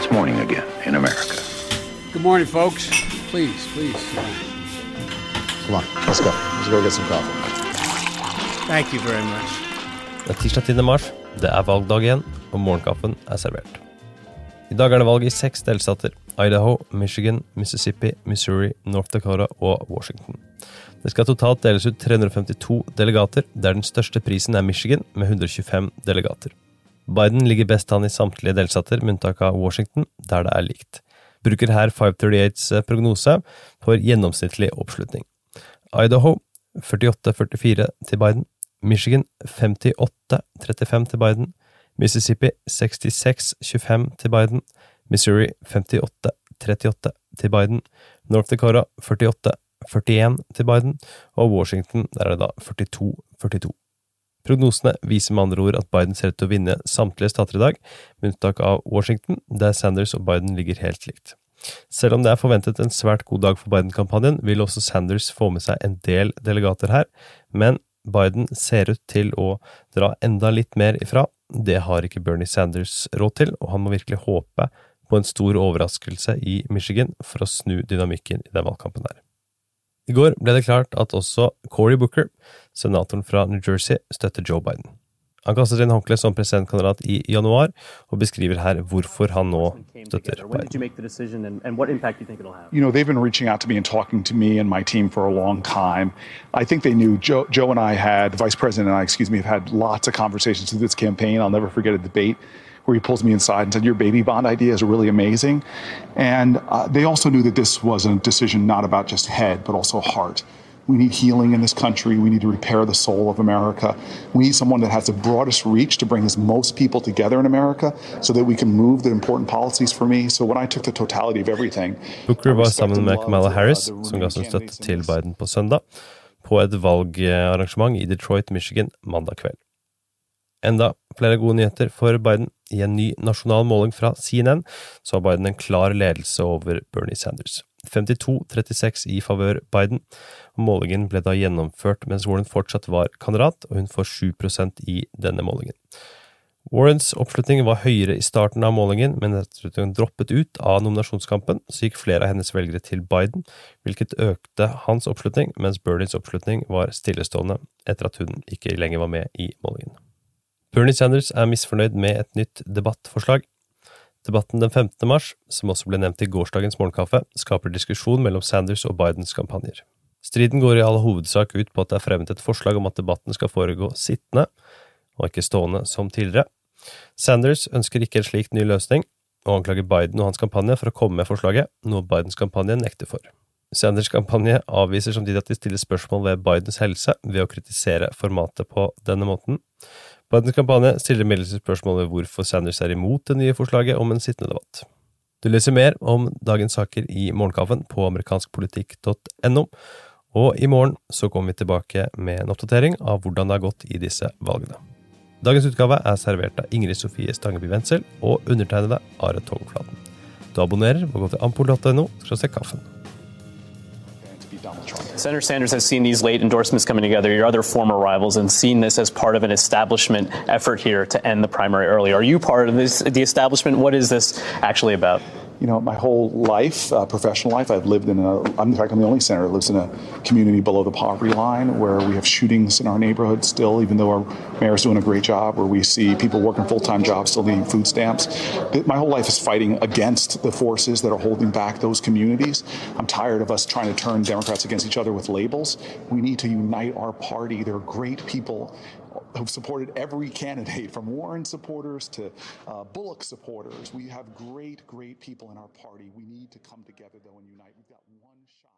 it's morning again in America. Good morning, folks. Please, please. Come on, let's go. Let's go get some coffee. Thank you very much. Det er tirsdag 10. mars, det er valgdag igjen, og morgenkaffen er servert. I dag er det valg i seks delstater. Idaho, Michigan, Mississippi, Missouri, North Dakota og Washington. Det skal totalt deles ut 352 delegater, der den største prisen er Michigan, med 125 delegater. Biden ligger best an i samtlige delstater, med unntak av Washington, der det er likt. Bruker her 538s prognose for gjennomsnittlig oppslutning. Idaho 48-44 til Biden. Michigan 58-35 til Biden. Mississippi 66-25 til Biden. Missouri 58-38 til Biden. North Dakota 48-41 til Biden. Og Washington, der er det da 42-42. Prognosene viser med andre ord at Biden ser ut til å vinne samtlige stater i dag, med unntak av Washington, der Sanders og Biden ligger helt likt. Selv om det er forventet en svært god dag for Biden-kampanjen, vil også Sanders få med seg en del delegater her, men Biden ser ut til å dra enda litt mer ifra. Det har ikke Bernie Sanders råd til, og han må virkelig håpe på en stor overraskelse i Michigan for å snu dynamikken i den valgkampen der. I går ble det klart at også Cory Booker, senatoren fra New Jersey, støtter Joe Biden. Han kastet inn håndkleet som presidentkandidat i januar, og beskriver her hvorfor han nå støtter Biden. You know, they've been reaching out to me and talking to me and my team for a long time. I think they knew Joe, Joe and I had, Vice President and I, excuse me, have had lots of conversations through this campaign. I'll never forget a debate where he pulls me inside and said, Your baby bond idea is really amazing. And uh, they also knew that this was a decision not about just head, but also heart. We need healing in this country. We need to repair the soul of America. We need someone that has the broadest reach to bring as most people together in America so that we can move the important policies for me. So when I took the totality of everything Booker var sammen med Kamala Harris, som ga sin støtte til Biden på søndag, på et valgarrangement i Detroit, Michigan mandag kveld. Enda flere gode nyheter for Biden. I en ny nasjonal måling fra CNN så har Biden en klar ledelse over Bernie Sanders. 52-36 i favør Biden. Målingen ble da gjennomført mens Warren fortsatt var kandidat, og hun får 7% i denne målingen. Warrens oppslutning var høyere i starten av målingen, men etter at hun droppet ut av nominasjonskampen, så gikk flere av hennes velgere til Biden, hvilket økte hans oppslutning, mens Bernies oppslutning var stillestående etter at hun ikke lenger var med i målingen. Bernie Sanders er misfornøyd med et nytt debattforslag. Debatten den 15. mars, som også ble nevnt i gårsdagens morgenkaffe, skaper diskusjon mellom Sanders og Bidens kampanjer. Striden går i all hovedsak ut på at det er fremmet et forslag om at debatten skal foregå sittende, og ikke stående som tidligere. Sanders ønsker ikke en slik ny løsning, og anklager Biden og hans kampanje for å komme med forslaget, noe Bidens kampanje nekter for. Sanders kampanje avviser samtidig at de stiller spørsmål ved Bidens helse ved å kritisere formatet på denne måten. Bidens kampanje stiller imidlertid spørsmål ved hvorfor Sanders er imot det nye forslaget om en sittende debatt. Du leser mer om dagens saker i Morgenkaffen på amerikanskpolitikk.no, og i morgen så kommer vi tilbake med en oppdatering av hvordan det har gått i disse valgene. Dagens utgave er servert av Ingrid Sofie Stangeby Wendsel og undertegnede Are Togflaten. Du abonnerer ved å gå til ampol.no se kaffen. Senator Sanders has seen these late endorsements coming together, your other former rivals, and seen this as part of an establishment effort here to end the primary early. Are you part of this, the establishment? What is this actually about? You know, my whole life, uh, professional life, I've lived in a, in fact, I'm the only senator that lives in a community below the poverty line where we have shootings in our neighborhood still, even though our mayor's doing a great job, where we see people working full time jobs still needing food stamps. My whole life is fighting against the forces that are holding back those communities. I'm tired of us trying to turn Democrats against each other with labels. We need to unite our party. There are great people who've supported every candidate from Warren supporters to uh, Bullock supporters. We have great, great people in our party. We need to come together, though, and unite. We've got one shot.